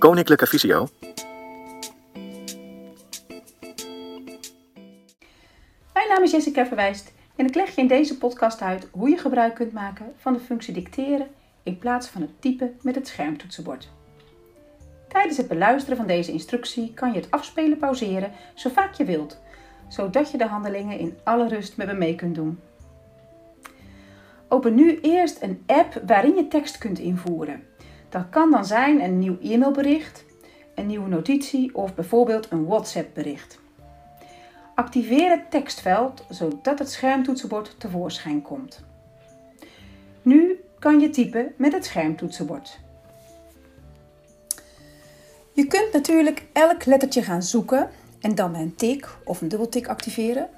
Koninklijke Visio. Mijn naam is Jessica Verwijst en ik leg je in deze podcast uit hoe je gebruik kunt maken van de functie dicteren in plaats van het typen met het schermtoetsenbord. Tijdens het beluisteren van deze instructie kan je het afspelen pauzeren zo vaak je wilt, zodat je de handelingen in alle rust met me mee kunt doen. Open nu eerst een app waarin je tekst kunt invoeren. Dat kan dan zijn een nieuw e-mailbericht, een nieuwe notitie of bijvoorbeeld een WhatsApp-bericht. Activeer het tekstveld zodat het schermtoetsenbord tevoorschijn komt. Nu kan je typen met het schermtoetsenbord. Je kunt natuurlijk elk lettertje gaan zoeken en dan met een tik of een dubbeltik activeren.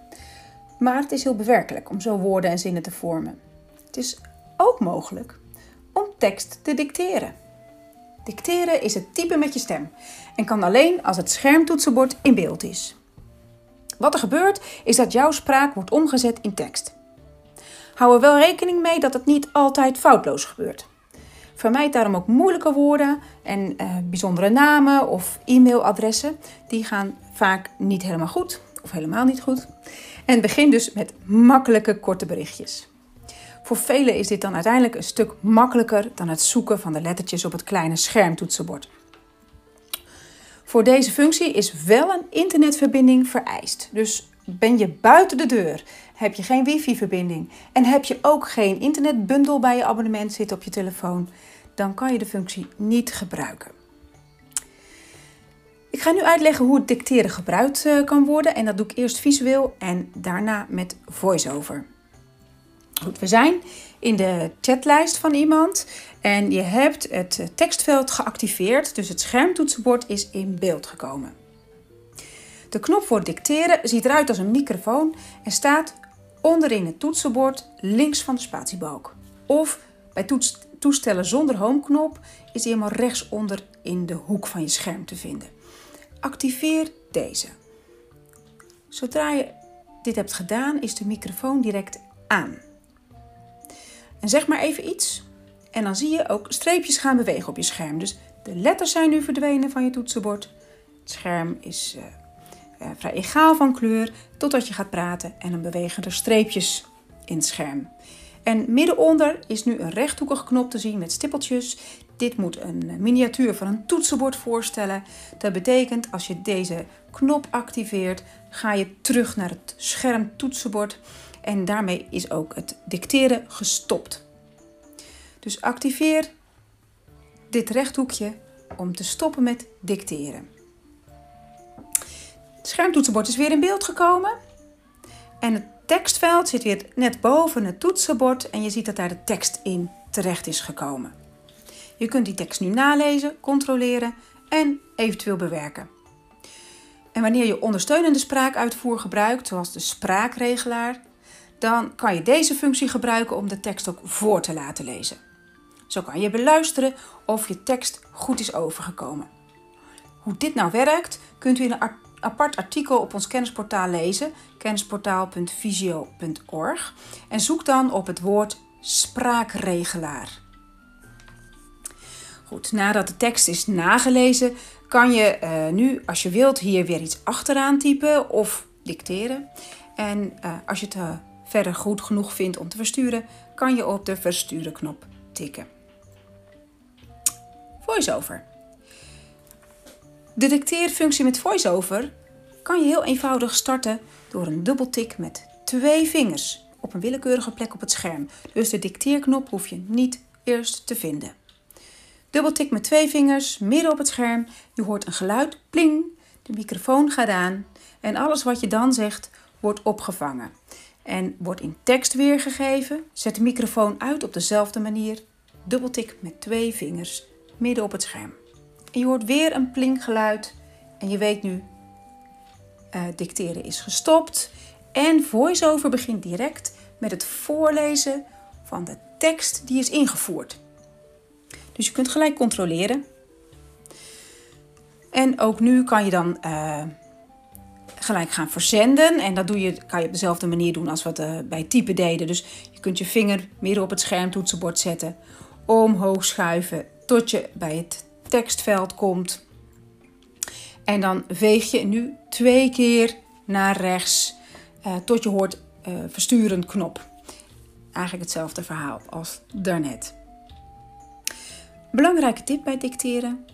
Maar het is heel bewerkelijk om zo woorden en zinnen te vormen. Het is ook mogelijk tekst te dicteren. Dicteren is het typen met je stem en kan alleen als het schermtoetsenbord in beeld is. Wat er gebeurt is dat jouw spraak wordt omgezet in tekst. Hou er wel rekening mee dat het niet altijd foutloos gebeurt. Vermijd daarom ook moeilijke woorden en eh, bijzondere namen of e-mailadressen. Die gaan vaak niet helemaal goed of helemaal niet goed. En begin dus met makkelijke korte berichtjes. Voor velen is dit dan uiteindelijk een stuk makkelijker dan het zoeken van de lettertjes op het kleine schermtoetsenbord. Voor deze functie is wel een internetverbinding vereist. Dus ben je buiten de deur, heb je geen wifi-verbinding en heb je ook geen internetbundel bij je abonnement zitten op je telefoon, dan kan je de functie niet gebruiken. Ik ga nu uitleggen hoe het dicteren gebruikt eh, kan worden en dat doe ik eerst visueel en daarna met voiceover. We zijn in de chatlijst van iemand en je hebt het tekstveld geactiveerd, dus het schermtoetsenbord is in beeld gekomen. De knop voor dicteren ziet eruit als een microfoon en staat onderin het toetsenbord links van de spatiebalk. Of bij toestellen zonder homeknop is die helemaal rechtsonder in de hoek van je scherm te vinden. Activeer deze. Zodra je dit hebt gedaan, is de microfoon direct aan. En zeg maar even iets. En dan zie je ook streepjes gaan bewegen op je scherm. Dus de letters zijn nu verdwenen van je toetsenbord. Het scherm is uh, uh, vrij egaal van kleur totdat je gaat praten en dan bewegen er streepjes in het scherm. En middenonder is nu een rechthoekige knop te zien met stippeltjes. Dit moet een miniatuur van een toetsenbord voorstellen. Dat betekent als je deze knop activeert, ga je terug naar het scherm toetsenbord en daarmee is ook het dicteren gestopt. Dus activeer dit rechthoekje om te stoppen met dicteren. Het schermtoetsenbord is weer in beeld gekomen. En het tekstveld zit weer net boven het toetsenbord en je ziet dat daar de tekst in terecht is gekomen. Je kunt die tekst nu nalezen, controleren en eventueel bewerken. En wanneer je ondersteunende spraakuitvoer gebruikt, zoals de spraakregelaar, dan kan je deze functie gebruiken om de tekst ook voor te laten lezen. Zo kan je beluisteren of je tekst goed is overgekomen. Hoe dit nou werkt, kunt u in een apart artikel op ons kennisportaal lezen, kennisportaal.visio.org, en zoek dan op het woord spraakregelaar. Goed, nadat de tekst is nagelezen, kan je uh, nu, als je wilt, hier weer iets achteraan typen of dicteren. En uh, als je het uh, verder goed genoeg vindt om te versturen, kan je op de versturen knop tikken. VoiceOver. De dicteerfunctie met VoiceOver kan je heel eenvoudig starten door een dubbeltik met twee vingers op een willekeurige plek op het scherm. Dus de dicteerknop hoef je niet eerst te vinden. Dubbeltik met twee vingers midden op het scherm. Je hoort een geluid, pling, de microfoon gaat aan en alles wat je dan zegt wordt opgevangen en wordt in tekst weergegeven. Zet de microfoon uit op dezelfde manier. Dubbeltik met twee vingers midden op het scherm. En je hoort weer een plinkgeluid en je weet nu, uh, dicteren is gestopt. En VoiceOver begint direct met het voorlezen van de tekst die is ingevoerd. Dus je kunt gelijk controleren. En ook nu kan je dan uh, gelijk gaan verzenden. En dat doe je, kan je op dezelfde manier doen als wat uh, bij typen deden. Dus je kunt je vinger midden op het schermtoetsenbord zetten, omhoog schuiven tot je bij het tekstveld komt. En dan veeg je nu twee keer naar rechts uh, tot je hoort uh, versturen knop. Eigenlijk hetzelfde verhaal als daarnet. Belangrijke tip bij dicteren: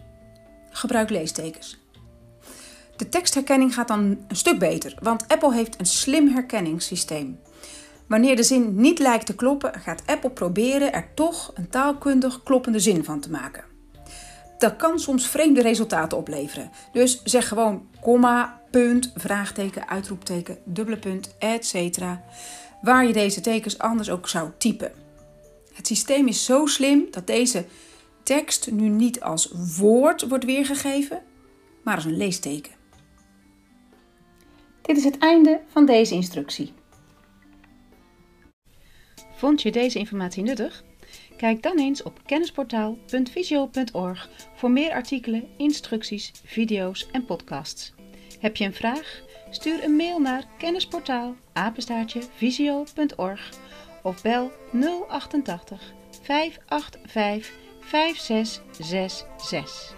gebruik leestekens. De tekstherkenning gaat dan een stuk beter, want Apple heeft een slim herkenningssysteem. Wanneer de zin niet lijkt te kloppen, gaat Apple proberen er toch een taalkundig kloppende zin van te maken. Dat kan soms vreemde resultaten opleveren. Dus zeg gewoon komma, punt, vraagteken, uitroepteken, dubbele punt, etc. Waar je deze tekens anders ook zou typen. Het systeem is zo slim dat deze tekst nu niet als woord wordt weergegeven, maar als een leesteken. Dit is het einde van deze instructie. Vond je deze informatie nuttig? Kijk dan eens op kennisportaal.visio.org voor meer artikelen, instructies, video's en podcasts. Heb je een vraag? Stuur een mail naar kennisportaal visio.org of bel 088 585 5666.